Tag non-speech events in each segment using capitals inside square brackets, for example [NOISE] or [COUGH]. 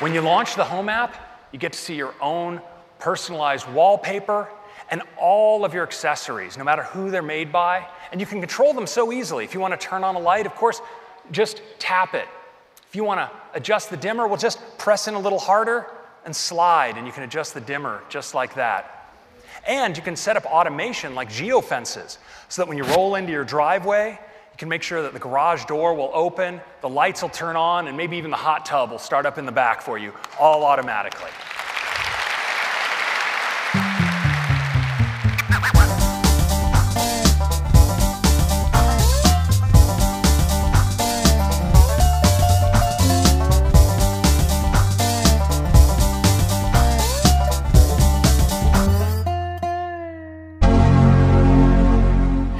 When you launch the Home app, you get to see your own personalized wallpaper and all of your accessories, no matter who they're made by. And you can control them so easily. If you want to turn on a light, of course, just tap it. If you want to adjust the dimmer, well, just press in a little harder and slide, and you can adjust the dimmer just like that. And you can set up automation like geofences so that when you roll into your driveway, can make sure that the garage door will open, the lights will turn on, and maybe even the hot tub will start up in the back for you, all automatically.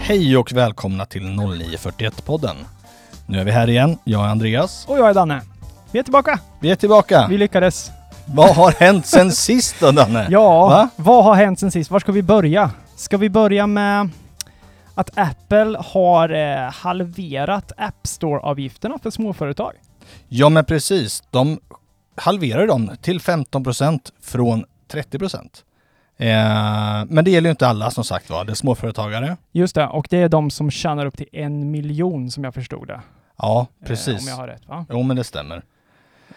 Hej och välkomna till 0941-podden. Nu är vi här igen, jag är Andreas. Och jag är Danne. Vi är tillbaka. Vi är tillbaka. Vi lyckades. Vad har hänt sen [LAUGHS] sist då Danne? Ja, Va? vad har hänt sen sist? Var ska vi börja? Ska vi börja med att Apple har eh, halverat App Store-avgifterna för småföretag? Ja men precis, de halverar dem till 15% från 30%. Eh, men det gäller ju inte alla som sagt var, det är småföretagare. Just det, och det är de som tjänar upp till en miljon som jag förstod det. Ja, Eh, precis. om jag har rätt va? Jo men det stämmer.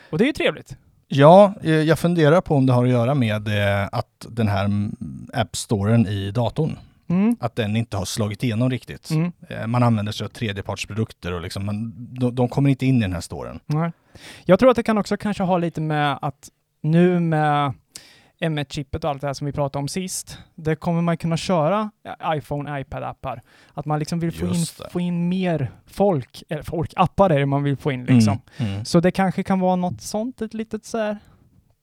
Och det är ju trevligt. Ja, eh, jag funderar på om det har att göra med eh, att den här mm, App-storen i datorn, Mm. att den inte har slagit igenom riktigt. Mm. Eh, Man använder sig av tredjepartsprodukter och liksom, man, de, de kommer inte in i den här storen. Nej. Jag tror att det kan också kanske ha lite med att nu med M1-chippet och allt det här som vi pratade om sist, det kommer man kunna köra iPhone, iPad-appar. Att man liksom vill få in, få in mer folk, eller folk, appar är det man vill få in liksom. Mm. Mm. Så det kanske kan vara något sånt, ett litet så här,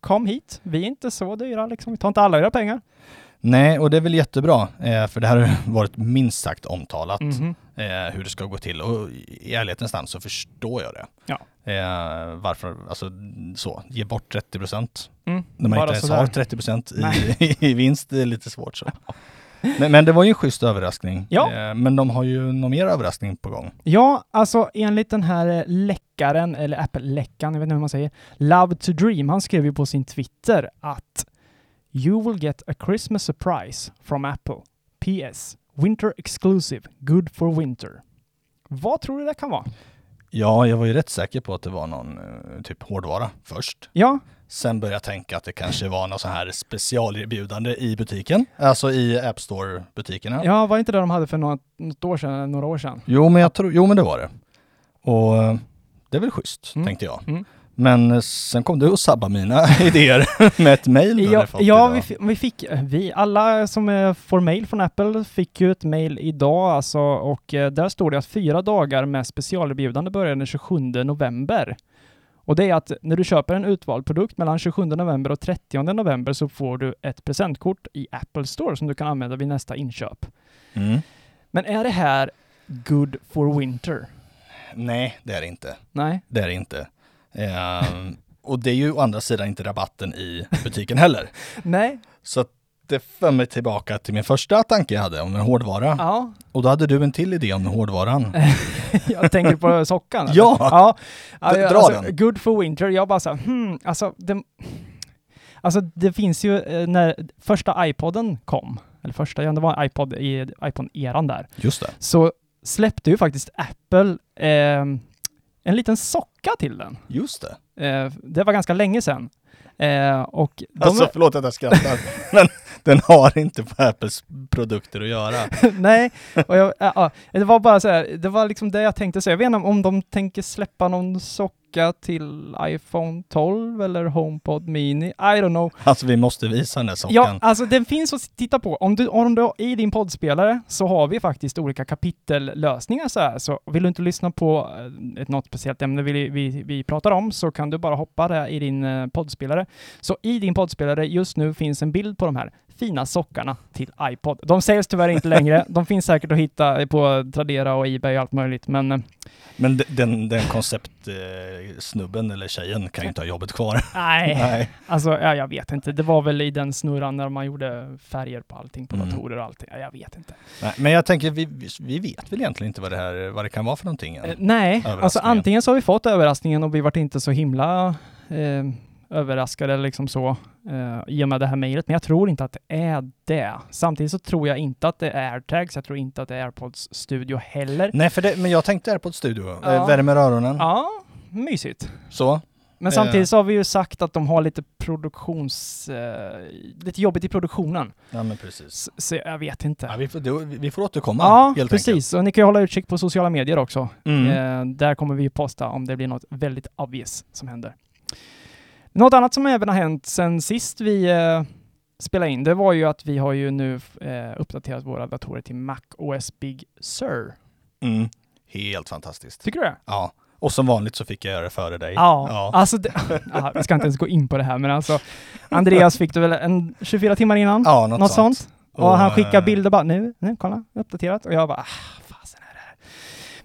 kom hit, vi är inte så dyra liksom, vi tar inte alla era pengar. Nej, och det är väl jättebra, eh, för det här har [LAUGHS] varit minst sagt omtalat Mhm. eh, hur det ska gå till. Och i ärlighetens namn så förstår jag det. Ja. Eh, varför, alltså så, ge bort 30 procent Mm. när man Bara inte ens sådär. har 30 procent i, [LAUGHS] i vinst, det är lite svårt så. Men, men det var ju en schysst överraskning. Ja. Men de har ju någon mer överraskning på gång. Ja, alltså enligt den här läckaren, eller Apple-läckan, jag vet inte hur man säger, Love to Dream, han skrev ju på sin Twitter att You will get a Christmas surprise from Apple. PS. Winter exclusive. Good for winter. Vad tror du det kan vara? Ja, jag var ju rätt säker på att det var någon eh, typ hårdvara först. Ja, Sen började jag tänka att det kanske var något så här specialerbjudande i butiken, alltså i App Store-butikerna. ja var det inte det de hade för något, något år sedan, eller några år sedan? Jo, men jag tror, jo men det var det. Och eh, det är väl schysst, Mm. tänkte jag. Mm. Men eh, sen kom du och sabbade mina [LAUGHS] idéer med ett mejl Ja, ja vi, vi fick, eh, vi, alla som eh, får mail från Apple fick ju ett mail idag alltså och där står det att fyra dagar med specialerbjudande börjar den 27 november. Och det är att när du köper en utvald produkt mellan 27 november och 30 november så får du ett presentkort i Apple Store som du kan använda vid nästa inköp. Mm. Men är det här good for winter? Nej, det är det inte. Nej. Det är det inte. Ehm, och det är ju å andra sidan inte rabatten i butiken heller. [LAUGHS] Nej. Så att det för mig tillbaka till min första tanke jag hade om en hårdvara. Ja, Och då hade du en till idé om hårdvaran. [LAUGHS] jag tänker på [LAUGHS] sockan. eller? Ja. ja. Ja dra alltså, den. Good for winter. Jag bara så här, hmm, alltså det, alltså det finns ju eh, när första iPoden kom, eller första, ja det var iPod i iPhone-eran där, Just det. så släppte ju faktiskt Apple eh, en liten socka till den. Just det. Eh, det var ganska länge sedan. Eh, och Alltså förlåt att jag skrattar, [LAUGHS] men den har inte på Apples produkter att göra. [LAUGHS] Nej, och jag, ja, ja, det var bara så här, det var liksom det jag tänkte säga. Jag vet inte om de tänker släppa någon socka till iPhone 12 eller HomePod Mini. I don't know. Alltså vi måste visa den där sockan. Ja, alltså den finns att titta på. Om du, om du i din poddspelare så har vi faktiskt olika kapitellösningar så här. Så vill du inte lyssna på eh, ett något speciellt ämne vi, vi, vi pratar om så kan du bara hoppa där i din eh, poddspelare. Så i din poddspelare just nu finns en bild på de här fina sockarna till iPod. De säljs tyvärr inte längre. [LAUGHS] De finns säkert att hitta på Tradera och Ebay och allt möjligt, men eh, Men de- den, den konceptsnubben eller tjejen kan ju inte ha jobbet kvar. [LAUGHS] nej. [LAUGHS] Nej. Alltså, ja, jag vet inte. Det var väl i den snurran när man gjorde färger på allting, på Mm. datorer och allting. Ja, jag vet inte. Nej. Men jag tänker, vi, vi vet väl egentligen inte vad det här vad det kan vara för någonting. Eh, nej, alltså antingen så har vi fått överraskningen och vi varit inte så himla eh, överraskade liksom så eh, i och med det här mejlet, men jag tror inte att det är det. Samtidigt så tror jag inte att det är AirTags, jag tror inte att det är AirPods Studio heller. Nej, för det, men jag tänkte AirPods Studio. Ja. Eh, värmer öronen. Ja, mysigt. Så. Men Eh. samtidigt så har vi ju sagt att de har lite produktions... Eh, lite jobbigt i produktionen. Ja, men precis. Så, så jag vet inte. Ja, vi, får, då, vi får återkomma Ja, helt precis. Och ni kan ju hålla utkik på sociala medier också. Mm. Eh, där kommer vi posta om det blir något väldigt obvious som händer. Något annat som även har hänt sen sist vi eh, spelade in, det var ju att vi har ju nu eh, uppdaterat våra datorer till Mac OS Big Sur. Mm. Helt fantastiskt. Tycker du det? Ja. Och som vanligt så fick jag göra det före dig. Ja, Ja. alltså det, [LAUGHS] vi ska inte ens gå in på det här, men alltså Andreas fick det väl en 24 timmar innan? Ja, något, något sånt. Och, Och, han skickade eh, bilder bara, nu, nu, kolla, uppdaterat. Och jag bara, ah, fasen är det här?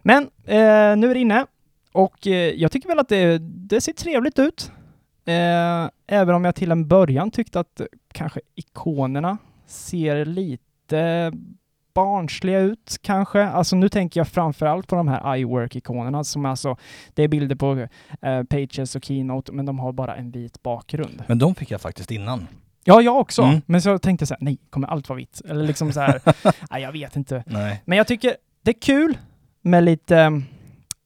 Men eh, nu är det inne. Och eh, jag tycker väl att det, det ser trevligt ut. Eh, även om jag till en början tyckte att kanske ikonerna ser lite barnsliga ut kanske. Alltså nu tänker jag framförallt på de här iWork-ikonerna som alltså, det är bilder på eh, Pages och Keynote, men de har bara en vit bakgrund. Men de fick jag faktiskt innan. Ja, jag också. Mm. Men så tänkte jag så här, nej, kommer allt vara vitt? Eller liksom så här, [LAUGHS] nej, jag vet inte. Nej. Men jag tycker det är kul med lite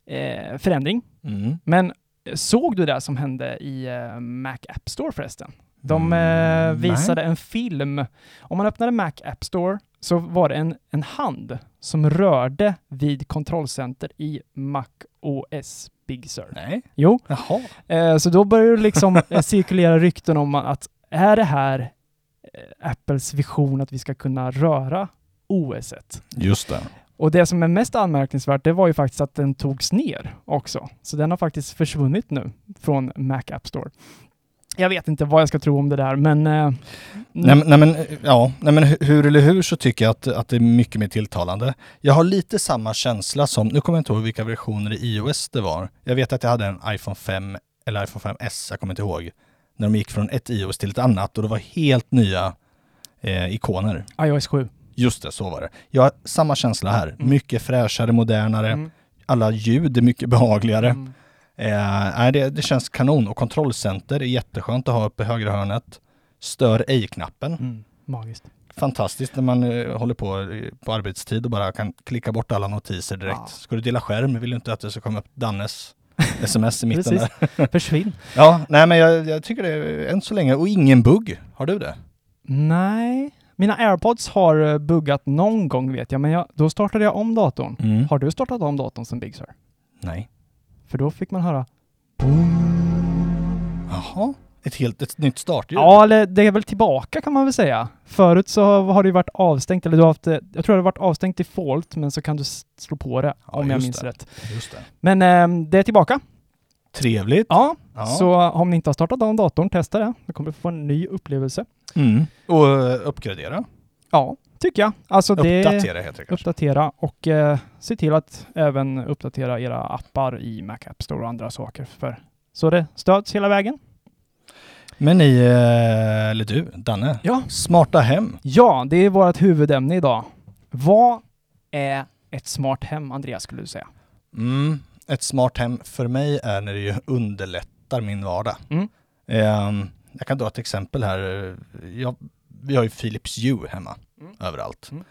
eh, förändring. Mm. Men såg du det som hände i eh, Mac App Store förresten? De eh, Mm, visade en film. Om man öppnade Mac App Store så var det en, en hand som rörde vid kontrollcenter i Mac OS Big Sur. Nej. Jo, Jaha. Eh, så då börjar det liksom eh, cirkulera rykten om att är det här eh, Apples vision att vi ska kunna röra OS? -et? Just det. Och det som är mest anmärkningsvärt, det var ju faktiskt att den togs ner också. Så den har faktiskt försvunnit nu från Mac App Store. Jag vet inte vad jag ska tro om det där, men... Eh, Nej, nej, men, ja, nej, men hu- hur eller hur så tycker jag att, att det är mycket mer tilltalande. Jag har lite samma känsla som, nu kommer jag inte ihåg vilka versioner i iOS det var. Jag vet att jag hade en iPhone 5 eller iPhone 5S, jag kommer inte ihåg. När de gick från ett iOS till ett annat och det var helt nya eh, ikoner. iOS 7. Just det, så var det. Jag har samma känsla här. Mm. Mycket fräschare, modernare. Mm. Alla ljud är mycket behagligare. Mm. Eh, det, det känns kanon och kontrollcenter är jätteskönt att ha uppe i högra hörnet. Stör ej-knappen. Mm. Magiskt. Fantastiskt när man eh, håller på eh, på arbetstid och bara kan klicka bort alla notiser direkt. Ja. Ska du dela skärm vill du inte att det ska komma upp Dannes [LAUGHS] sms i mitten där. [LAUGHS] Försvinn. Ja, nej men jag, jag tycker det är än så länge, och ingen bugg. Har du det? Nej. Mina airpods har eh, buggat någon gång vet jag, men jag, då startade jag om datorn. Mm. Har du startat om datorn som Big Sur? Nej. För då fick man höra Jaha. Ett helt, ett nytt startljud? Ja, eller det är väl tillbaka kan man väl säga. Förut så har det ju varit avstängt, eller du har haft jag tror det har varit avstängt default, men så kan du slå på det Ja, om jag minns det. rätt. Just det. Men ehm, det är tillbaka. Trevligt. Ja, Ja. så om ni inte har startat om datorn, testa det. Du kommer få en ny upplevelse. Mm. Och eh, uppgradera. Ja, tycker jag. Alltså det... Uppdatera heter det kanske. Uppdatera och eh, se till att även uppdatera era appar i Mac App Store och andra saker. För, så det stöds hela vägen. Men ni, eh, eller du, Danne. Ja. Smarta hem. Ja, det är vårt huvudämne idag. Vad är ett smart hem, Andreas, skulle du säga? Mm. Ett smart hem för mig är när det underlättar min vardag. Mm. Ehm, jag kan dra ett exempel här. Jag, vi har ju Philips Hue hemma Mm. överallt. Mm.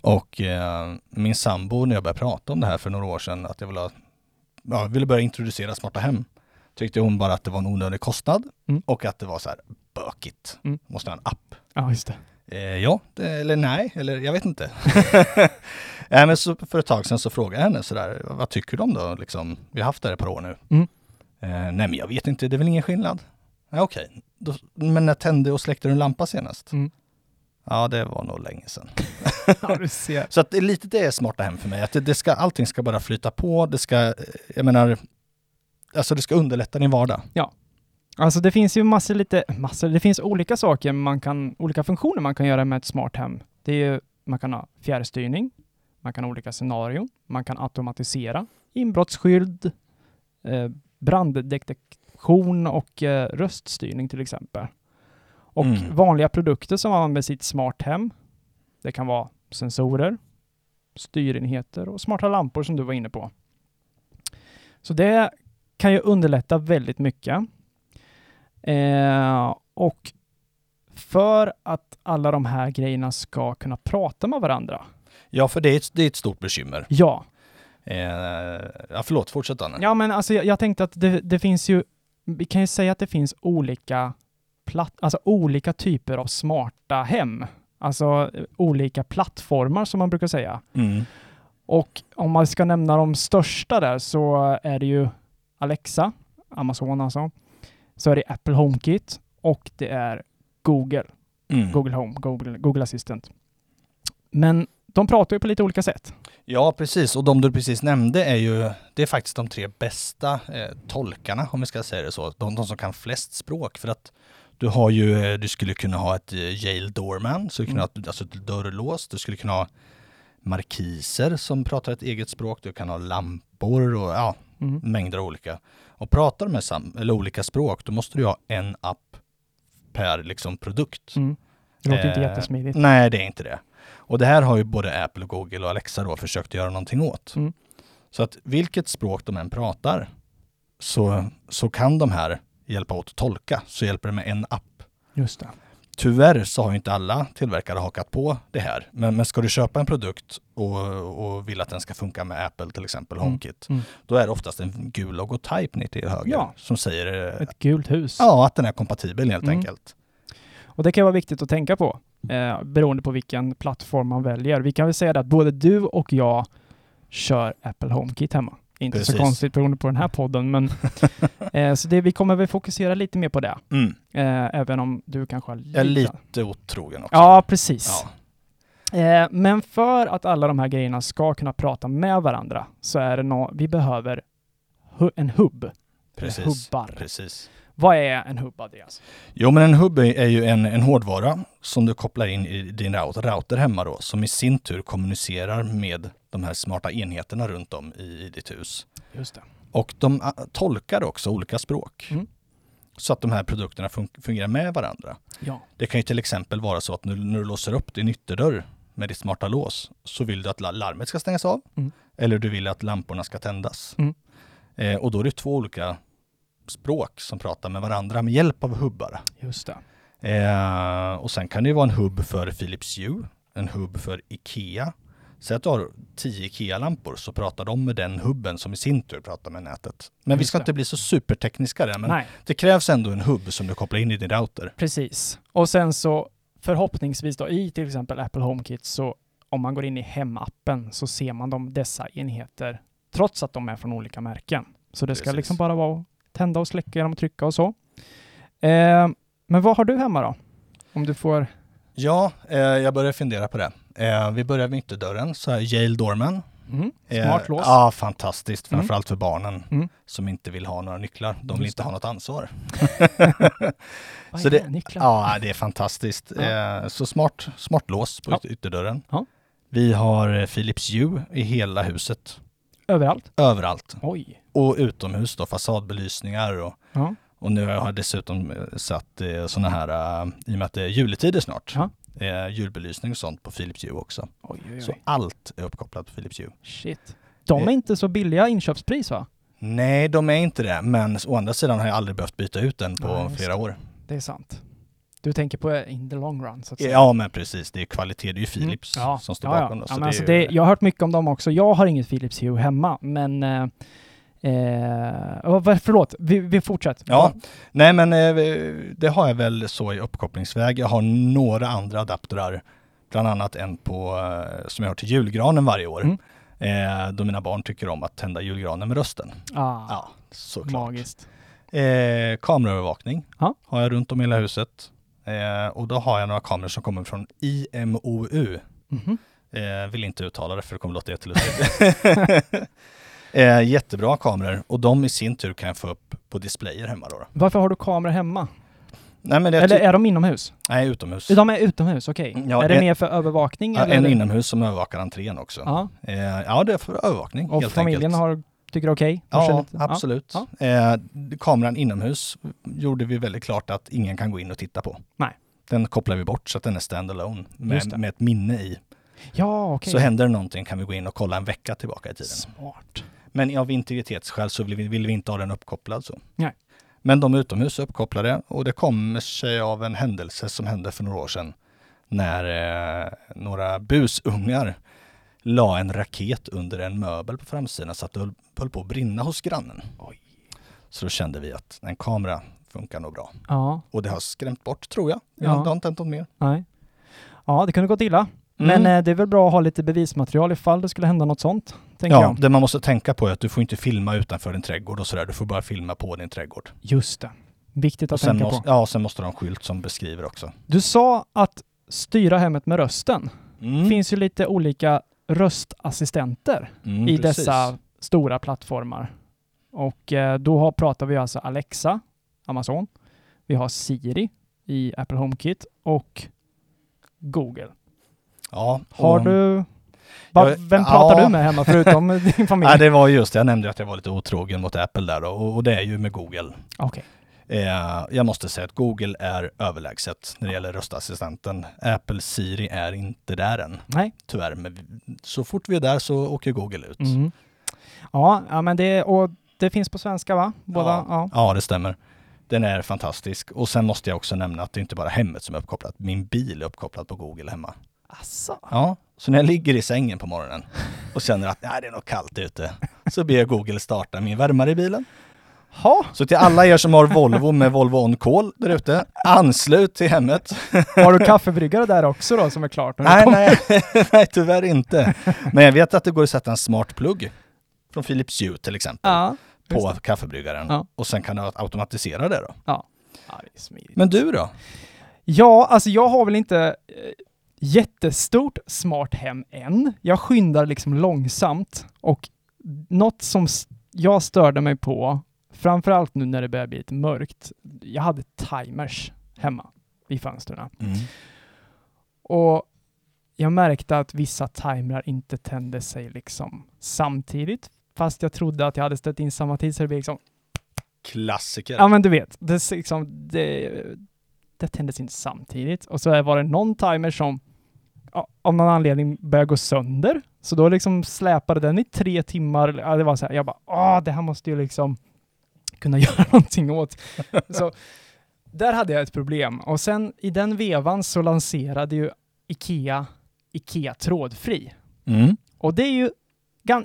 Och eh, min sambo, när jag började prata om det här för några år sedan, att jag ville, ja, ville börja introducera smarta hem, tyckte hon bara att det var en onödig kostnad Mm. och att det var så här bökigt. Mm. Måste ha en app. Ja, just det. Eh, ja, det, eller nej, eller jag vet inte. [LAUGHS] nej, men så för ett tag sedan så frågade jag henne sådär, vad tycker du om då? Liksom, vi har haft det här ett par år nu. Mm. Eh, nej, men jag vet inte, det är väl ingen skillnad. Ja, Okej, Då- men när tände och släckte du en lampa senast? Mm. Ja, det var nog länge sedan. [LAUGHS] Ja, du ser. Så att det är lite det är smarta hem för mig, att det, det ska, allting ska bara flyta på, det ska, eh, jag menar, alltså det ska underlätta din vardag. Alltså det finns ju massor lite, massor, det finns olika saker man kan, olika funktioner man kan göra med ett smart hem. Det är ju, man kan ha fjärrstyrning, man kan ha olika scenarion, man kan automatisera, inbrottsskydd, eh, branddetektion och eh, röststyrning till exempel. Och Mm. vanliga produkter som man med sitt smart hem, det kan vara sensorer, styrenheter och smarta lampor som du var inne på. Så det kan ju underlätta väldigt mycket. Eh, och för att alla de här grejerna ska kunna prata med varandra. Ja, för det är ett, det är ett stort bekymmer. Ja, Eh, ja, förlåt, fortsätt Danne. ja men alltså jag, jag tänkte att det, det finns ju, vi kan ju säga att det finns olika, platt, alltså olika typer av smarta hem. Alltså eh, olika plattformar som man brukar säga. Mm. Och om man ska nämna de största där så är det ju Alexa, Amazon alltså. Så är det Apple HomeKit och det är Google, Mm. Google Home, Google, Google Assistant. Men de pratar ju på lite olika sätt. Ja, precis. Och de du precis nämnde är ju, det är faktiskt de tre bästa eh, tolkarna, om vi ska säga det så. De, de som kan flest språk. För att du har ju, eh, du skulle kunna ha ett eh, Yale Doorman, så du kunna Mm. ha alltså ett dörrlås. Du skulle kunna ha markiser som pratar ett eget språk. Du kan ha lampor och ja, Mm. mängder av olika. Och pratar med sam, eller olika språk, då måste du ha en app per liksom produkt. Mm. Det låter inte Eh, jättesmidigt. Nej, det är inte det. Och det här har ju både Apple, Google och Alexa då försökt göra någonting åt. Mm. Så att vilket språk de än pratar så, så kan de här hjälpa åt att tolka, så hjälper det med en app. Just det. Tyvärr så har ju inte alla tillverkare hakat på det här. Men, men ska du köpa en produkt och, och vill att den ska funka med Apple till exempel, Mm. HomeKit, Mm. då är det oftast en gul logotyp ner till höger Ja. som säger Ett gult hus. ja, att den är kompatibel helt Mm. enkelt. Och det kan vara viktigt att tänka på, eh, beroende på vilken plattform man väljer. Vi kan väl säga det att både du och jag kör Apple HomeKit hemma. Inte så Precis. konstigt beroende på den här podden, men [LAUGHS] eh, så det, vi kommer väl fokusera lite mer på det, Mm. eh, även om du kanske har Jag är lite otrogen också. Ja, precis. Ja. Eh, men för att alla de här grejerna ska kunna prata med varandra så är det nå vi behöver hu en hubb. Precis. Hubbar. Precis. Vad är en hubb, Andreas? Jo, men en hubb är ju en, en hårdvara som du kopplar in i din router, router hemma då, som i sin tur kommunicerar med de här smarta enheterna runt om i, i ditt hus. Just det. Och de tolkar också olika språk. Mm. Så att de här produkterna fun fungerar med varandra. Ja. Det kan ju till exempel vara så att när, när du låser upp din ytterdörr med ditt smarta lås så vill du att la- larmet ska stängas av Mm. eller du vill att lamporna ska tändas. Mm. Eh, och då är det två olika språk som pratar med varandra med hjälp av hubbar. Just det. Eh, och sen kan det vara en hubb för Philips Hue, en hubb för Ikea. Säg att du har tio Ikea-lampor så pratar de med den hubben som i sin tur pratar med nätet. Men vi Just ska det. inte bli så supertekniska där, men Nej, det krävs ändå en hubb som du kopplar in i din router. precis. Och sen så förhoppningsvis då i till exempel Apple HomeKit så om man går in i hemappen så ser man de, dessa enheter trots att de är från olika märken. Så det ska Precis. liksom bara vara att tända och släcka genom att trycka och så. Eh, men vad har du hemma då? Om du får... Ja, eh, jag börjar fundera på det. Eh, vi börjar med ytterdörren, så här Yale Doorman. Mm, Eh, smart lås. Ja, fantastiskt. Mm. Framförallt för barnen Mm. som inte vill ha några nycklar. De vill inte ha något ansvar. [LAUGHS] [LAUGHS] Så det-? Nycklar? Ja, det är fantastiskt. Ja. Eh, så smart, smart lås på Ja. yt- ytterdörren. Ja. Vi har eh, Philips Hue i hela huset. Överallt? Överallt. Oj. Och utomhus då, fasadbelysningar och, Ja. och nu har jag dessutom eh, satt eh, sådana här, eh, i och med att det är juletider snart, Ja. eh, julbelysning och sånt på Philips Hue också. Oj, oj, Så oj. allt är uppkopplat på Philips Hue. Shit. De är Eh. inte så billiga inköpspris va? Nej, de är inte det, men å andra sidan har jag aldrig behövt byta ut den på Nej, flera år. Det är sant. Du tänker på in the long run så att säga. Ja, men precis. Det är kvalitet. Det är ju Philips Mm. Ja, som står ja, bakom. Ja. Det är alltså det, jag har hört mycket om dem också. Jag har inget Philips Hue hemma, men eh, eh, oh, förlåt, vi, vi fortsätter. Ja, nej men eh, det har jag väl så i uppkopplingsväg. Jag har några andra adaptrar, bland annat en på, eh, som jag har till julgranen varje år. Mm. Eh, då mina barn tycker om att tända julgranen med rösten. Ah, Ja, såklart. magiskt. Eh, kameraövervakning Ja. har jag runt om i hela huset. Eh, och då har jag några kameror som kommer från IMOU. Mhm. Eh, vill inte uttala det för det kommer låta jättelustigt. [LAUGHS] eh, jättebra kameror och de i sin tur kan jag få upp på displayer hemma då. Varför har du kameror hemma? Nej, Eller ty- är de inomhus? Nej, utomhus. De är utomhus, okej. Ja, är det mer för övervakning? Ja, eller? en inomhus som övervakar entrén också. Ja, Eh, ja, det är för övervakning och helt familjen enkelt. har, tycker okej? Hörs det Ja, absolut. Ja. Eh, kameran inomhus gjorde vi väldigt klart att ingen kan gå in och titta på. Nej. Den kopplar vi bort så att den är standalone med, med ett minne i. Ja, okej. Så händer det någonting kan vi gå in och kolla en vecka tillbaka i tiden. Smart. Men av integritetsskäl så vill vi, vill vi inte ha den uppkopplad så. Nej. Men de är utomhus uppkopplade och det kommer sig av en händelse som hände för några år sedan när eh, några busungar la en raket under en möbel på framsidan så att höll, på att brinna hos grannen. Oj. Så då kände vi att en kamera funkar nog bra. Ja, Och det har skrämt bort tror jag. Ja. Det har inte hänt något mer. nej. Ja, det kunde gått illa. Mm. Men eh, det är väl bra att ha lite bevismaterial ifall det skulle hända något sånt, tänker Ja, jag. det man måste tänka på är att du får inte filma utanför din trädgård och sådär. Du får bara filma på din trädgård. Just det. Viktigt Och att sen tänka måste, på. ja, sen måste du ha en skylt som beskriver också. Du sa att styra hemmet med rösten. Mm. Det finns ju lite olika röstassistenter Mm, i precis. dessa stora plattformar. Och eh, då har, pratar vi alltså Alexa, Amazon. Vi har Siri i Apple HomeKit och Google. Ja, Har du... Va, vem pratar ja. du med hemma förutom [LAUGHS] din familj? Nej, det var just det. Jag nämnde att jag var lite otrogen mot Apple där och, och det är ju med Google. Okej. Eh, jag måste säga att Google är överlägset när det gäller röstassistenten. Apple Siri är inte där än, Nej. tyvärr. Men så fort vi är där så åker Google ut. Mm. Ja, ja, men det... Och det finns på svenska va? Båda? Ja. Ja. Ja, det stämmer. Den är fantastisk. Och sen måste jag också nämna att det inte bara är hemmet som är uppkopplat. Min bil är uppkopplad på Google hemma. Asså. Ja, så när jag ligger i sängen på morgonen och känner att nej, det är nog kallt ute, så ber jag Google starta min värmare i bilen. Ha. Så till alla er som har Volvo med Volvo On Call där ute, anslut till hemmet. Har du kaffebryggare där också då som är klart? Nej, nej, [LAUGHS] nej, tyvärr inte. Men jag vet att det går att sätta en smart plugg från Philips Hue till exempel Ja. på kaffebryggaren Ja. och sen kan du automatisera det då. Ja. det. Men du då? Ja, alltså jag har väl inte eh, jättestort smart hem än. Jag skyndar liksom långsamt och något som jag störde mig på, framförallt nu när det börjar bli lite mörkt, jag hade timers hemma vid fönstren. Och jag märkte att vissa timrar inte tände sig liksom samtidigt, fast jag trodde att jag hade ställt in samma tid, så det blev liksom Klassiker. Ja men du vet, det, liksom, det, det tändes inte samtidigt. Och så var det någon timer som av någon anledning började gå sönder. Så då liksom släpade den i tre timmar. Ja, det var så här, jag bara, ah det här måste ju liksom kunna [LAUGHS] göra någonting åt. så där hade jag ett problem. Och sen i den vevan så lanserade ju Ikea Ikea trådfri. Mm. Och det är ju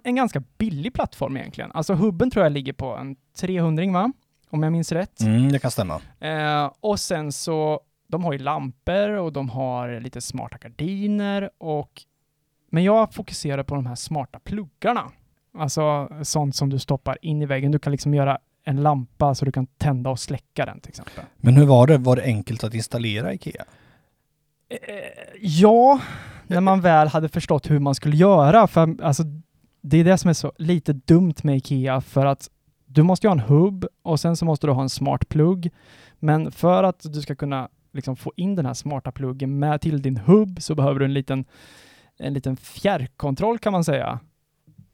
en ganska billig plattform egentligen. Alltså hubben tror jag ligger på en 300 va? Om jag minns rätt. Mm, det kan stämma. Eh, och sen så, de har ju lampor och de har lite smarta gardiner och men jag fokuserar på de här smarta pluggarna. Alltså sånt som du stoppar in i väggen. Du kan liksom göra en lampa så du kan tända och släcka den till exempel. Men hur var det? Var det enkelt att installera IKEA? Eh, ja, när man väl hade förstått hur man skulle göra. För alltså, det är det som är så lite dumt med Ikea för att du måste ju ha en hubb och sen så måste du ha en smart plugg. Men för att du ska kunna liksom få in den här smarta pluggen med till din hubb så behöver du en liten, en liten fjärrkontroll kan man säga.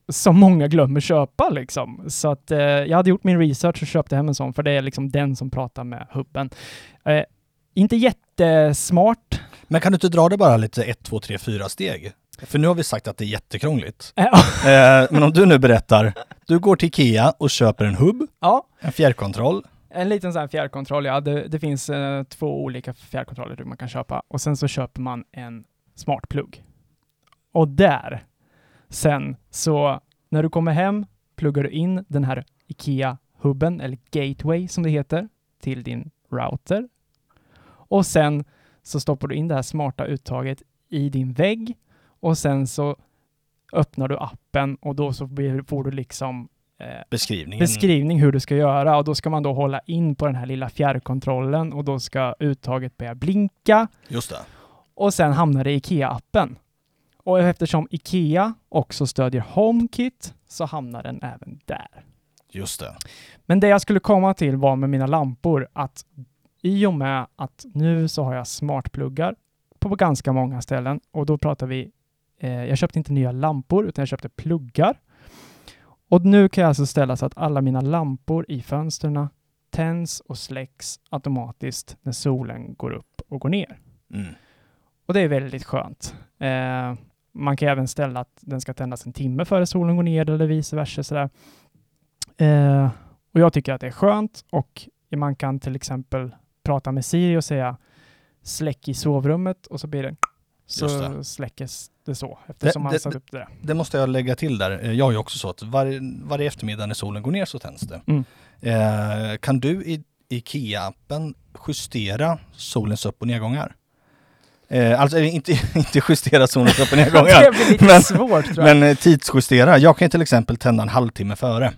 Som många glömmer köpa liksom. Så att eh, jag hade gjort min research och köpte hem en sån för det är liksom den som pratar med hubben. Eh, inte jättesmart. Men kan du inte dra det bara lite 1, 2, 3, 4 steg? För nu har vi sagt att det är jättekrångligt. Eh, men om du nu berättar, du går till Ikea och köper en hubb, ja, en fjärrkontroll. En liten sån här fjärrkontroll, ja. Det, det finns eh, två olika fjärrkontroller man kan köpa och sen så köper man en smartplugg. Och där, sen så när du kommer hem pluggar du in den här IKEA-hubben, eller gateway som det heter, till din router. Och sen så stoppar du in det här smarta uttaget i din vägg och sen så öppnar du appen och då så får du liksom eh, Beskrivningen. beskrivning hur du ska göra och då ska man då hålla in på den här lilla fjärrkontrollen och då ska uttaget börja blinka Just det. och sen hamnar det i IKEA-appen. Och eftersom IKEA också stödjer HomeKit så hamnar den även där. Just det. Men det jag skulle komma till var med mina lampor att i och med att nu så har jag smartpluggar på ganska många ställen och då pratar vi, eh, jag köpte inte nya lampor utan jag köpte pluggar. Och nu kan jag alltså ställa så att alla mina lampor i fönstren tänds och släcks automatiskt när solen går upp och går ner. Mm. Och det är väldigt skönt. Eh, man kan även ställa att den ska tändas en timme före solen går ner eller vice versa. Sådär. Eh, och jag tycker att det är skönt och man kan till exempel prata med Siri och säga släck i sovrummet och så blir det så det. släckes det så eftersom man det- satt upp det där. Det måste jag lägga till där. Eh, Jag ju också så att varje, varje eftermiddag när solen går ner så tänds det. Mm. Eh, kan du i IKEA-appen justera solens upp och nedgångar? Eh, alltså eh, inte, [LAUGHS] inte justera solens upp och [LAUGHS] det nedgångar, blir lite Men- svårt tror jag. men eh, tidsjustera. Jag kan ju till exempel tända en halvtimme före.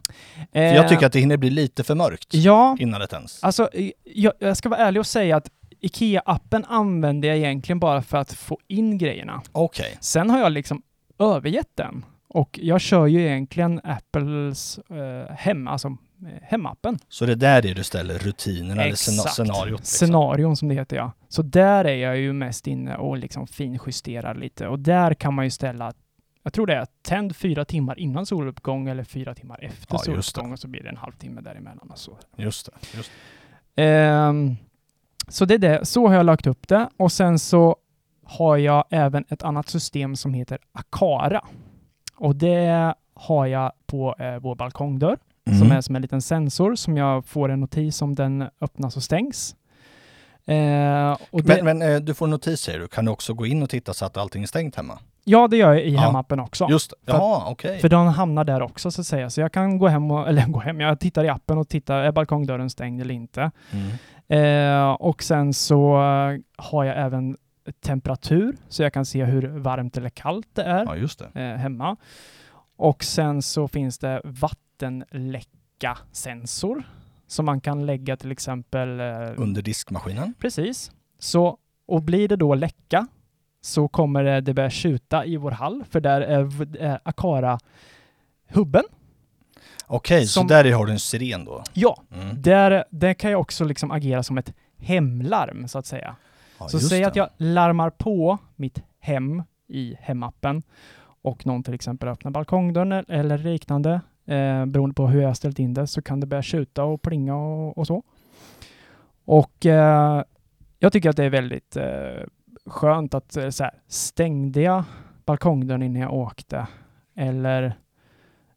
För Eh, jag tycker att det hinner bli lite för mörkt Ja, innan det tänds. alltså jag, jag ska vara ärlig och säga att IKEA-appen använder jag egentligen bara för att få in grejerna. Okej. Sen har jag liksom övergett den och jag kör ju egentligen Apples eh, hem, alltså eh, hemappen. Så det där är du ställer rutinerna eller Exakt. scenariot? Liksom. Scenarion som det heter ja. Så där är jag ju mest inne och liksom finjusterar lite och där kan man ju ställa jag tror det är tänd fyra timmar innan soluppgång eller fyra timmar efter Ja, det. soluppgång och så blir det en halvtimme däremellan och så. Just det. Just. Ehm, så det är det. Så har jag lagt upp det och sen så har jag även ett annat system som heter Akara. Och det har jag på eh, vår balkongdörr Mm. som är som en liten sensor som jag får en notis om den öppnas och stängs. Eh, och det, Men, men eh, du får en notis säger du. Kan du också gå in och titta så att allting är stängt hemma? ja, det gör jag i Ja. hemappen också. Just det. För Jaha, okej. För den hamnar där också så att säga. Så jag kan gå hem och, [LAUGHS] eller gå hem, jag tittar i appen och tittar, är balkongdörren stängd eller inte? Mm. Eh, och sen så har jag även temperatur, så jag kan se hur varmt eller kallt det är Ja, just det. eh, hemma. Och sen så finns det vattenläcka-sensor som man kan lägga till exempel eh, Under diskmaskinen? Precis. Så, och blir det då läcka så kommer det, det börja tjuta i vår hall, för där är, är Akara-hubben. Okej, så Som- där har du en siren då? Ja, Mm. där, där kan jag också liksom agera som ett hemlarm, så att säga. Ja, så säg det. att jag larmar på mitt hem i hemappen och någon till exempel öppnar balkongdörren eller liknande, eh, beroende på hur jag har ställt in det, så kan det börja tjuta och plinga och, och så. Och eh, jag tycker att det är väldigt eh, skönt att eh, så här, stängde jag balkongdörren innan jag åkte eller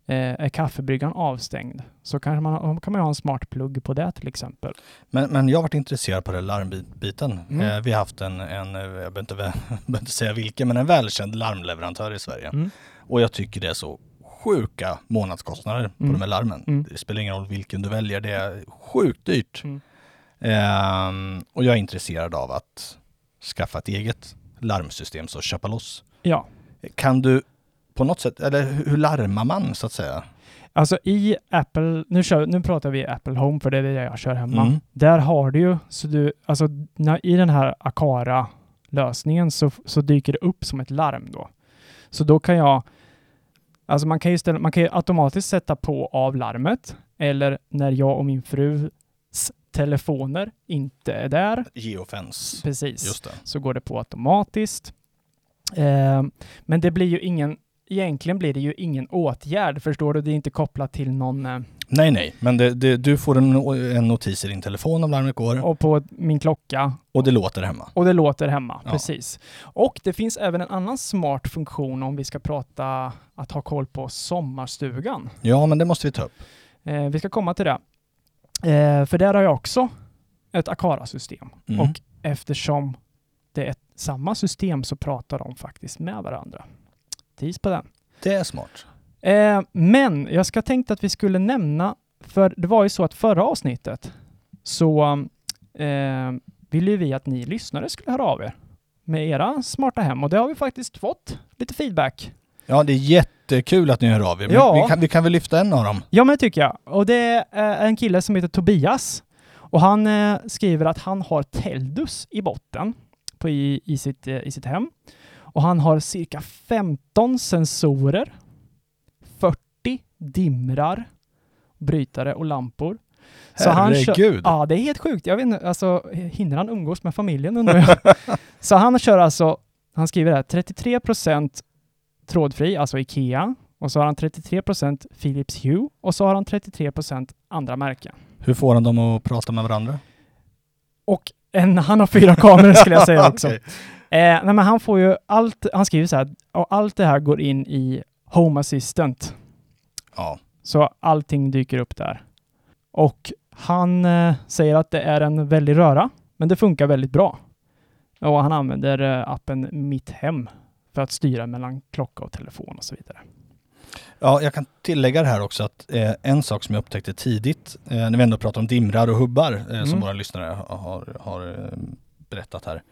är kaffebryggan avstängd så kanske man, kan man ha en smart plugg på det till exempel. Men, men jag har varit intresserad på den larmbiten. Mm. Eh, vi har haft en, en eh, jag behöver inte, [LAUGHS] behöver inte säga vilken, men en välkänd larmleverantör i Sverige. Mm. Och jag tycker det är så sjuka månadskostnader på Mm. de här larmen. Mm. Det spelar ingen roll vilken du väljer, det är sjukt dyrt. Mm. Ehm, och jag är intresserad av att skaffa ett eget larmsystem, så köpa loss. Ja, Kan du på något sätt, eller hur larmar man så att säga? Alltså i Apple, nu, kör, nu pratar vi Apple Home för det är det jag kör hemma. Mm. Där har du ju, så du, alltså när, i den här Akara-lösningen så, så dyker det upp som ett larm då. Så då kan jag, alltså man kan ju, ställa, man kan ju automatiskt sätta på av larmet eller när jag och min frus telefoner inte är där, Geofence. precis, så går det på automatiskt. Eh, men det blir ju ingen, egentligen blir det ju ingen åtgärd, förstår du? Det är inte kopplat till någon eh, Nej, nej, men det, det, du får en, en notis i din telefon om larmet går och på min klocka och det låter hemma. och det låter hemma. Ja. Precis. Och det finns även en annan smart funktion om vi ska prata att ha koll på sommarstugan. Ja, men det måste vi ta upp. Eh, vi ska komma till det. Eh, för där har jag också ett Akara-system. Mm. Och eftersom det är samma system så pratar de faktiskt med varandra. Tis på den. Det är smart. Eh, men jag ska tänkt att vi skulle nämna, för det var ju så att förra avsnittet så eh, ville vi att ni lyssnare skulle höra av er med era smarta hem och det har vi faktiskt fått lite feedback. Ja, det är jättekul att ni hör av er. Ja. vi, kan, vi kan väl lyfta en av dem? Ja, men det tycker jag. Och det är en kille som heter Tobias och han eh, skriver att han har Teldus i botten på i, i, sitt, eh, i sitt hem och han har cirka 15 sensorer, 40 dimrar, brytare och lampor. Så Herregud! Ja, det är helt sjukt. Jag vet inte, alltså hinner han umgås med familjen undrar jag. [LAUGHS] Så han kör alltså, han skriver här 33% trådfri, alltså Ikea. Och så har han 33% Philips Hue och så har han 33% andra märken. Hur får han dem att prata med varandra? Och en, han har fyra kameror skulle jag säga också. [LAUGHS] Okej. Eh, nej, men han får ju allt, han skriver så här, och allt det här går in i Home Assistant. Ja. Så allting dyker upp där. Och Han eh, säger att det är en väldig röra, men det funkar väldigt bra. Och han använder eh, appen Mitt Hem för att styra mellan klocka och telefon och så vidare. Ja, jag kan tillägga det här också att eh, en sak som jag upptäckte tidigt, eh, när vi ändå pratar om dimrar och hubbar, eh, Mm. som våra lyssnare har, har, har berättat här.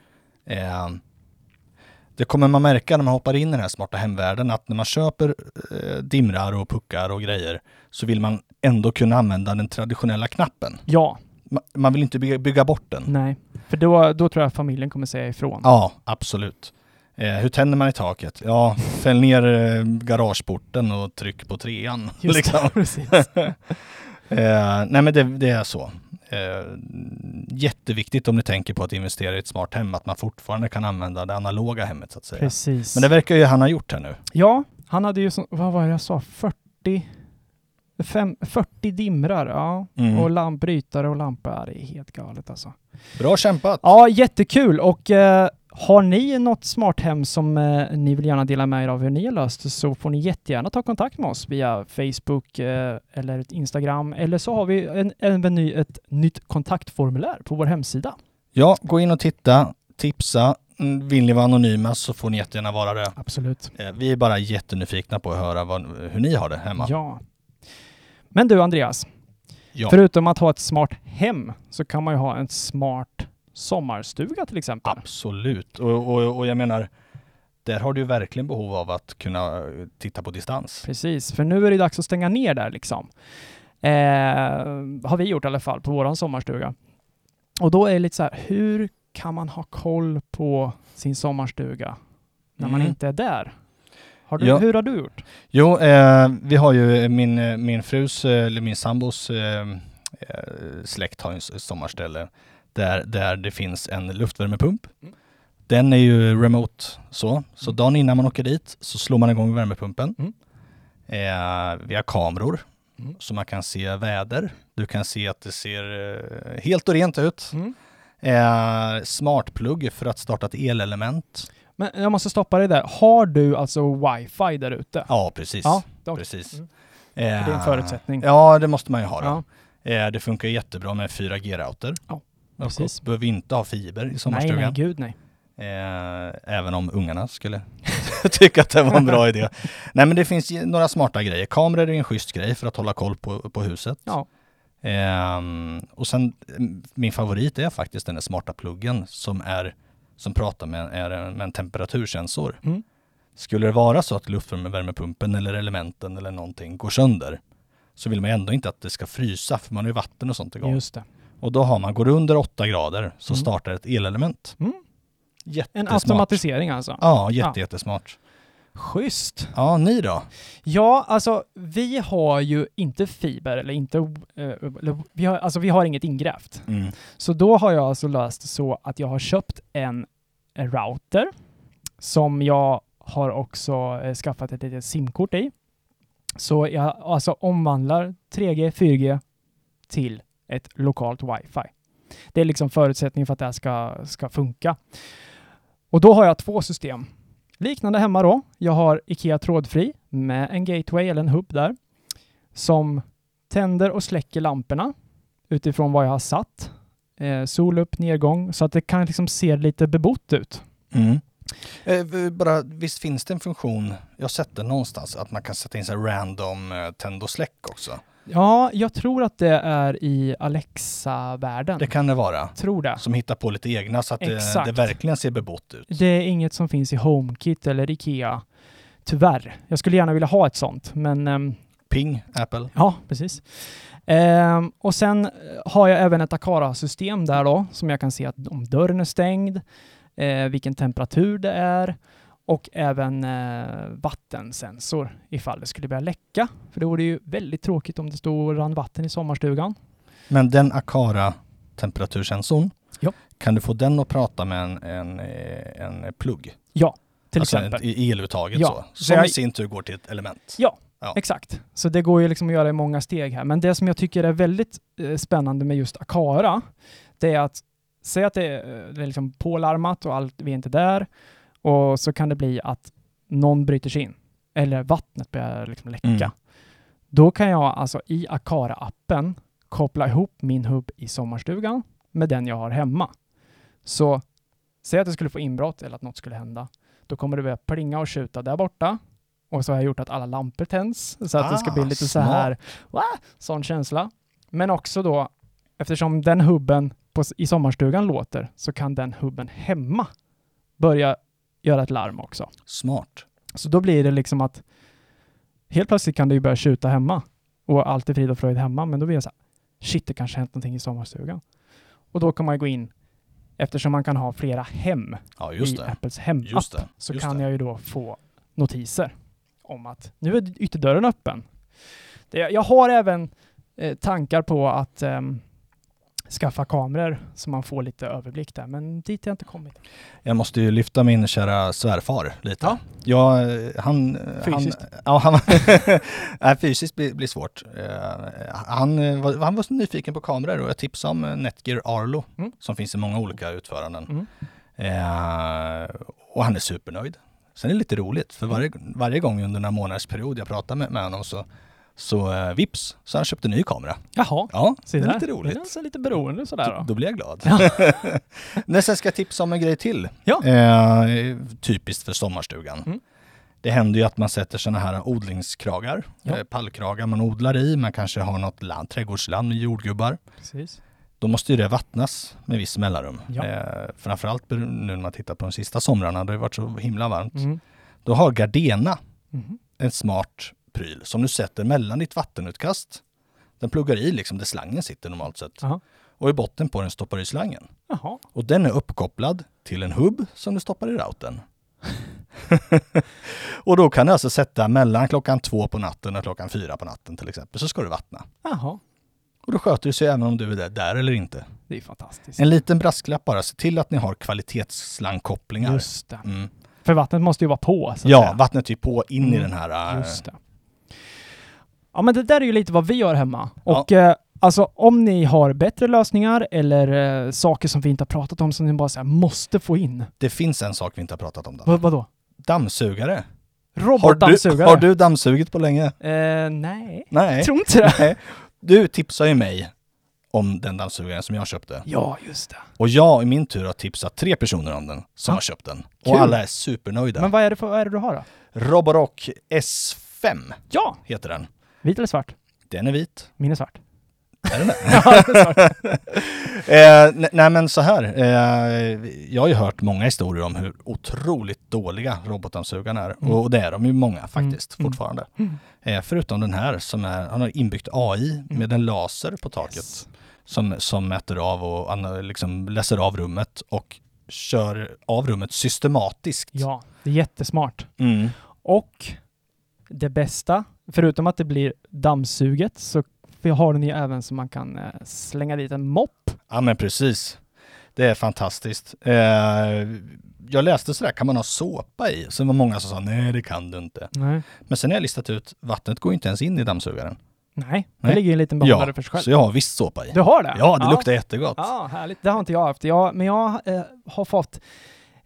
Det kommer man märka när man hoppar in i den här smarta hemvärlden, att när man köper eh, dimrar och puckar och grejer, så vill man ändå kunna använda den traditionella knappen. Ja, Ma- Man vill inte bygga, bygga bort den. nej. För då, då tror jag familjen kommer säga ifrån. Ja, absolut. Eh, hur tänder man i taket? Ja, fäll ner eh, garageporten och tryck på trean. Just [LAUGHS] liksom. det, precis. [LAUGHS] Eh, nej men det, det är så. Eh, jätteviktigt om ni tänker på att investera i ett smart hem, att man fortfarande kan använda det analoga hemmet så att säga. precis. Men det verkar ju han ha gjort här nu. Ja, han hade ju, som, vad var det jag sa, 40, fem, 40 dimrar, ja. Mm. Och lampbrytare och lampor, ja, det är helt galet alltså. Bra kämpat! Ja, jättekul och eh, har ni något smart hem som eh, ni vill gärna dela med er av hur ni har löst så får ni jättegärna ta kontakt med oss via Facebook eh, eller Instagram eller så har vi en, även ny, ett nytt kontaktformulär på vår hemsida. Ja, gå in och titta, tipsa. Mm, Vill ni vara anonyma så får ni jättegärna vara det. Absolut. Eh, vi är bara jättenyfikna på att höra vad, hur ni har det hemma. Ja. Men du Andreas, Ja. förutom att ha ett smart hem så kan man ju ha en smart sommarstuga till exempel. Absolut. Och, och, och jag menar, där har du verkligen behov av att kunna titta på distans. Precis, för nu är det dags att stänga ner där liksom. Eh, har vi gjort i alla fall på våran sommarstuga. Och då är det lite så här, hur kan man ha koll på sin sommarstuga när man Mm. inte är där? Har du, Ja. Hur har du gjort? Jo, eh, vi har ju min, min frus, eh, eller min sambos eh, eh, släkt har ett sommarställe där, där det finns en luftvärmepump. Mm. Den är ju remote så, så dagen innan man åker dit så slår man igång värmepumpen. Mm. Eh, vi har kameror Mm. så man kan se väder. Du kan se att det ser eh, helt och rent ut. Mm. Eh, smartplugg för att starta ett elelement. Men jag måste stoppa dig där. Har du alltså wifi där ute? Ja, precis. Ja, precis. Mm. Eh, det är en förutsättning. Ja, det måste man ju ha. Då. Ja, Eh, det funkar jättebra med 4G-router. Ja, precis. Behöver inte ha fiber i nej, sommarstugan. nej, gud nej. Eh, även om ungarna skulle [LAUGHS] tycka att det var en bra idé. [LAUGHS] Nej men det finns några smarta grejer. Kameror är en schysst grej för att hålla koll på, på huset. Ja. Ehm, och sen min favorit är faktiskt den där smarta pluggen som är som pratar med, är en- med en temperatursensor. Mm. Skulle det vara så att luftvärmepumpen eller elementen eller någonting går sönder så vill man ändå inte att det ska frysa för man har ju vatten och sånt igång. Just det. Och då har man, går det under 8 grader så Mm. startar ett elelement. Mm. En automatisering alltså. Ja, jätte, jättesmart. Schysst. Ja, ni då? Ja, alltså vi har ju inte fiber eller inte, eh, eller, vi, har, alltså, vi har inget ingrävt. Mm. Så då har jag alltså löst så att jag har köpt en router som jag har också eh, skaffat ett litet simkort i. Så jag alltså omvandlar 3G, 4G till ett lokalt wifi. Det är liksom förutsättningen för att det här ska, ska funka. Och då har jag två system. Liknande hemma då. Jag har IKEA trådfri med en gateway eller en hubb där som tänder och släcker lamporna utifrån vad jag har satt. Eh, sol upp, nedgång, så att det kan liksom se lite bebott ut. Mm. Eh, bara, visst finns det en funktion, jag har sett det någonstans, att man kan sätta in så här random eh, tänd och släck också. Ja, jag tror att det är i Alexa-världen. Det kan det vara. Tror det. Som hittar på lite egna så att det, Exakt. det verkligen ser bebott ut. Det är inget som finns i HomeKit eller IKEA. Tyvärr. Jag skulle gärna vilja ha ett sånt, men ehm, Ping, Apple. Ja, precis. Ehm, och sen eh, har jag även ett Akara-system där då, som jag kan se att om dörren är stängd, eh, vilken temperatur det är och även eh, vattensensor ifall det skulle börja läcka. För det vore ju väldigt tråkigt om det stod och rann vatten i sommarstugan. Men den Akara temperatursensorn, Ja. kan du få den att prata med en, en, eh, en plugg? Ja, till alltså exempel. I eluttaget Ja, så. Som jag- i sin tur går till ett element. Ja, Ja. exakt. Så det går ju liksom att göra i många steg här. Men det som jag tycker är väldigt eh, spännande med just Akara, det är att säga att det är, eh, det är liksom pålarmat och allt, vi är inte där. Och så kan det bli att någon bryter sig in. Eller vattnet börjar liksom läcka. Mm. Då kan jag alltså i Akara-appen koppla ihop min hubb i sommarstugan med den jag har hemma. Så säg att jag skulle få inbrott eller att något skulle hända. Då kommer det börja plinga och tjuta där borta. Och så har jag gjort att alla lampor tänds så att det ska bli Ah, lite så här, va? Sån känsla. Men också då, eftersom den hubben på, i sommarstugan låter, så kan den hubben hemma börja göra ett larm också. Smart. Så då blir det liksom att helt plötsligt kan det ju börja tjuta hemma och allt är frid och fröjd hemma, men då blir det så här, shit, det kanske hänt någonting i sommarstugan. Och då kan man ju gå in, eftersom man kan ha flera hem Ja, just i det. Apples hemapp, så kan det. jag ju då få notiser om att nu är ytterdörren öppen. Det, jag har även eh, tankar på att ehm, skaffa kameror så man får lite överblick där, men dit har jag inte kommit. Jag måste ju lyfta min kära svärfar lite. Ja. Ja, han... Fysiskt? Han, ja, han, [LAUGHS] nej, fysiskt blir, blir svårt. Eh, han, var, han var så nyfiken på kameror och jag tipsade om Netgear Arlo Mm. som finns i många olika utföranden. Mm. Eh, och han är supernöjd. Sen är det lite roligt för varje, varje gång under några månaders period jag pratar med, med honom så, så eh, vips så han köpt en ny kamera. Jaha, Ja, se det är där. lite Det roligt. känns lite beroende sådär då. Då blir jag glad. Ja. [LAUGHS] Men sen ska jag tipsa om en grej till. Ja. Eh, typiskt för sommarstugan. Mm. Det händer ju att man sätter sådana här odlingskragar, Ja. eh, pallkragar man odlar i. Man kanske har något land, trädgårdsland med jordgubbar. Precis. Då måste ju det vattnas med viss mellanrum. Ja. Eh, framförallt nu när man tittar på de sista somrarna, det har varit så himla varmt. Mm. Då har Gardena Mhm. en smart pryl som du sätter mellan ditt vattenutkast. Den pluggar i liksom där slangen sitter normalt sett. Jaha. Och i botten på den stoppar du i slangen. Jaha. Och den är uppkopplad till en hubb som du stoppar i routern. [LAUGHS] och då kan du alltså sätta mellan klockan två på natten och klockan fyra på natten till exempel, så ska du vattna. Jaha. Och då sköter det sig även om du är där, där eller inte. Det är fantastiskt. En liten brasklapp bara, se till att ni har kvalitetsslangkopplingar. Just det. Mm. För vattnet måste ju vara på. Ja, säga. vattnet är ju på in i Mm, den här... Ja, men det där är ju lite vad vi gör hemma. Och eh, alltså om ni har bättre lösningar eller eh, saker som vi inte har pratat om som ni bara så här, måste få in. Det finns en sak vi inte har pratat om. Vad, vadå? Dammsugare. Har du, Robotdammsugare? har du dammsugit på länge? Eh, nej. Nej. Tror inte det. Nej. Du tipsade ju mig om den dammsugaren som jag köpte. Ja, just det. Och jag i min tur har tipsat tre personer om den som Ja. har köpt den. Kul. Och alla är supernöjda. Men vad är det, för, vad är det du har då? Roborock S5 Ja! heter den. Vit eller svart? Den är vit. Min är svart. Är den det? [LAUGHS] ja, det är svart. [LAUGHS] eh, ne- nej men så här. Eh, jag har ju hört många historier om hur otroligt dåliga robotdammsugarna är. Mm. Och det är de ju många faktiskt Mm. fortfarande. Mm. Eh, förutom den här som är, han har inbyggt AI med en laser på taket. Yes. som, som mäter av och liksom läser av rummet och kör av rummet systematiskt. Ja, det är jättesmart. Mm. Och det bästa, förutom att det blir dammsuget, så har den ju även så man kan eh, slänga dit en mopp. Ja men precis. Det är fantastiskt. Eh, jag läste sådär, kan man ha såpa i? Så det var många som sa nej det kan du inte. Nej. Men sen har jag listat ut, vattnet går inte ens in i dammsugaren. Nej, det Nej. ligger ju en liten behållare Ja, för sig själv. så jag har visst såpa i. Du har det? Ja, det luktar jättegott. Ja, härligt. Det har inte jag haft. Jag, men jag eh, har fått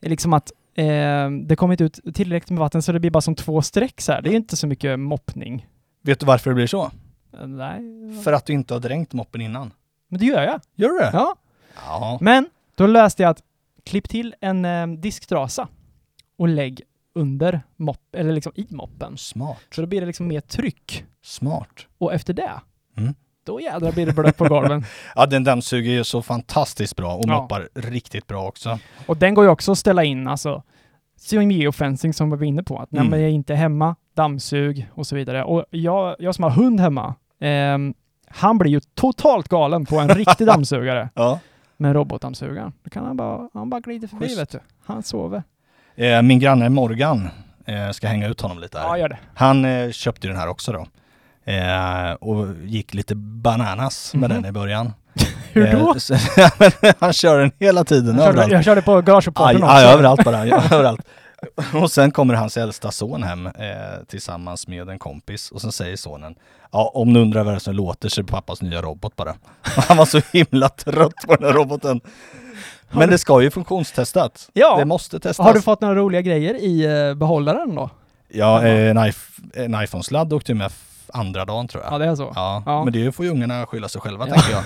liksom att eh, det kommit ut tillräckligt med vatten så det blir bara som två streck så här. Det är inte så mycket moppning. Vet du varför det blir så? Eh, Nej. För att du inte har dränkt moppen innan. Men det gör jag. Gör du det? Ja. Ja. Men då läste jag att klipp till en eh, disktrasa och lägg under mopp, eller liksom i moppen. Smart. Så då blir det liksom mer tryck. Smart. Och efter det, Mm. Då jädrar blir det blött på golven. [LAUGHS] Ja, den dammsuger ju så fantastiskt bra och Ja. moppar riktigt bra också. Och den går ju också att ställa in, alltså geofencing som vi var inne på. Att när Mm. man är inte hemma, dammsug och så vidare. Och jag, jag som har hund hemma, ehm, han blir ju totalt galen på en riktig [LAUGHS] dammsugare Ja. med en robotdammsugare. Då kan han bara, han bara glider förbi Schysst. vet du. Han sover. Eh, min granne Morgan, eh, ska hänga ut honom lite här. Ja, gör det. Han eh, köpte ju den här också då. Eh, och gick lite bananas med Mhm. den i början. [LAUGHS] Hur då? Eh, [LAUGHS] han kör den hela tiden, körde, överallt. jag körde på Aj, garageporten också. aj, överallt bara, ja, överallt. [LAUGHS] Och sen kommer hans äldsta son hem eh, tillsammans med en kompis och sen säger sonen Ja, om du undrar vad det är som låter så är det pappas nya robot bara. Han var så himla trött på den här roboten. Har Men du- det ska ju funktionstestas. Ja. Det måste testas. Har du fått några roliga grejer i eh, behållaren då? Ja, eh, en, iP- en iPhone-sladd åkte ju med andra dagen tror jag. Ja, det är så. Ja, Ja. men det får ju ungarna skylla sig själva Ja. tänker jag.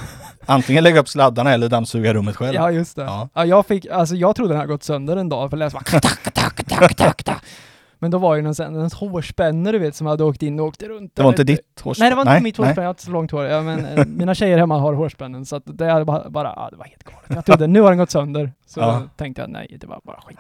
Antingen lägga upp sladdarna eller dammsuga rummet själv. Ja, just det. Ja. Ja. jag, fick, alltså, jag trodde den hade gått sönder en dag, för det lät bara. Men då var det någon, sån- en hårspänne du vet som hade åkt in och åkt runt. Det var inte där. ditt hårspänne? Nej, det var inte mitt nej. hårspänne. Jag har inte så långt hår. Ja, men, eh, mina tjejer hemma har hårspännen, så att det hade bara, bara ja, det var helt galet. Jag trodde nu har den gått sönder. Så Ja. tänkte jag nej, det var bara skit.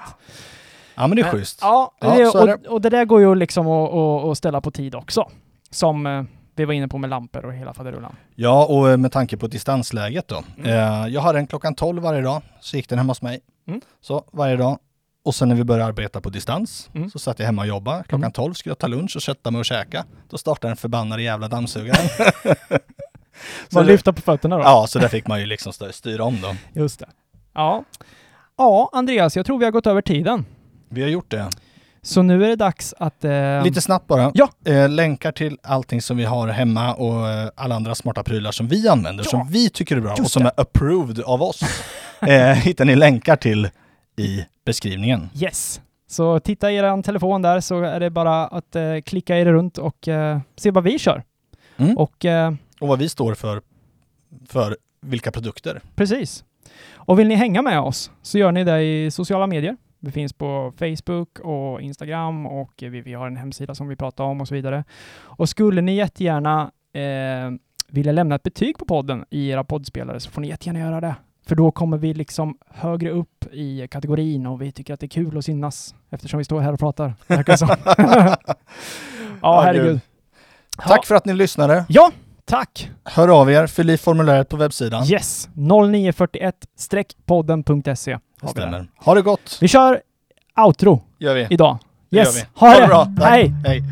Ja, men det är Men- schysst. Ja, Ja, det, och, och det där går ju liksom att ställa på tid också. Som eh, vi var inne på med lampor och hela faderullan. Ja, och eh, med tanke på distansläget då. Mm. Eh, jag har en klockan 12 varje dag, så gick den hemma hos mig. Mm. Så varje dag. Och sen när vi började arbeta på distans Mm. så satt jag hemma och jobbade. Klockan Mm. 12 skulle jag ta lunch och sätta mig och käka. Då startade den förbannade jävla dammsugaren. [LAUGHS] [LAUGHS] Man lyfta på fötterna då. ja, så där fick man ju liksom st- styra om då. Just det. Ja. Ja, Andreas, jag tror vi har gått över tiden. Vi har gjort det. Så nu är det dags att... Eh, Lite snabbt bara. Ja. Eh, länkar till allting som vi har hemma och eh, alla andra smarta prylar som vi använder, Ja. som vi tycker är bra och Just som det. är approved av oss, [LAUGHS] eh, hittar ni länkar till i beskrivningen. Yes. Så titta i er telefon där så är det bara att eh, klicka er runt och eh, se vad vi kör. Mm. Och Och vad vi står för, för vilka produkter. precis. Och vill ni hänga med oss så gör ni det i sociala medier. Vi finns på Facebook och Instagram och vi, vi har en hemsida som vi pratar om och så vidare. Och skulle ni jättegärna eh, vilja lämna ett betyg på podden i era poddspelare så får ni jättegärna göra det. För då kommer vi liksom högre upp i kategorin och vi tycker att det är kul att synas eftersom vi står här och pratar. [LAUGHS] ja, herregud. gud. Tack för att ni lyssnade. Ja, tack! Hör av er, fyll i formuläret på webbsidan. Yes, 0941-podden.se har vi där. Stämmer. Ha det gott. Vi kör outro Gör vi. idag. Det Yes, vi. ha det! bra. Tack. Hej! Hej.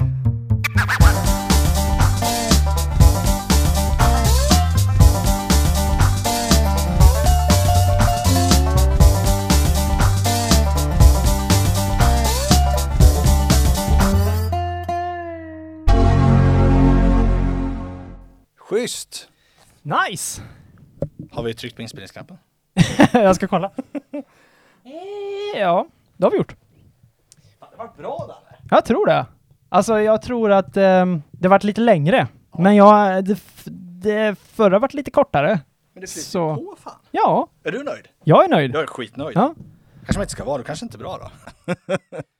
Schysst! Nice! Har vi tryckt på inspelningsknappen? [LAUGHS] Jag ska kolla. Eh, ja, det har vi gjort. Det var bra där. Jag tror det. Alltså, jag tror att ehm, det varit lite längre. Men jag, det, det förra varit lite kortare. Men det flyter Så- på fan. Ja, Är du nöjd? jag är nöjd. Jag är skitnöjd. Ja. Kanske man inte ska vara, då kanske inte är bra då. [LAUGHS]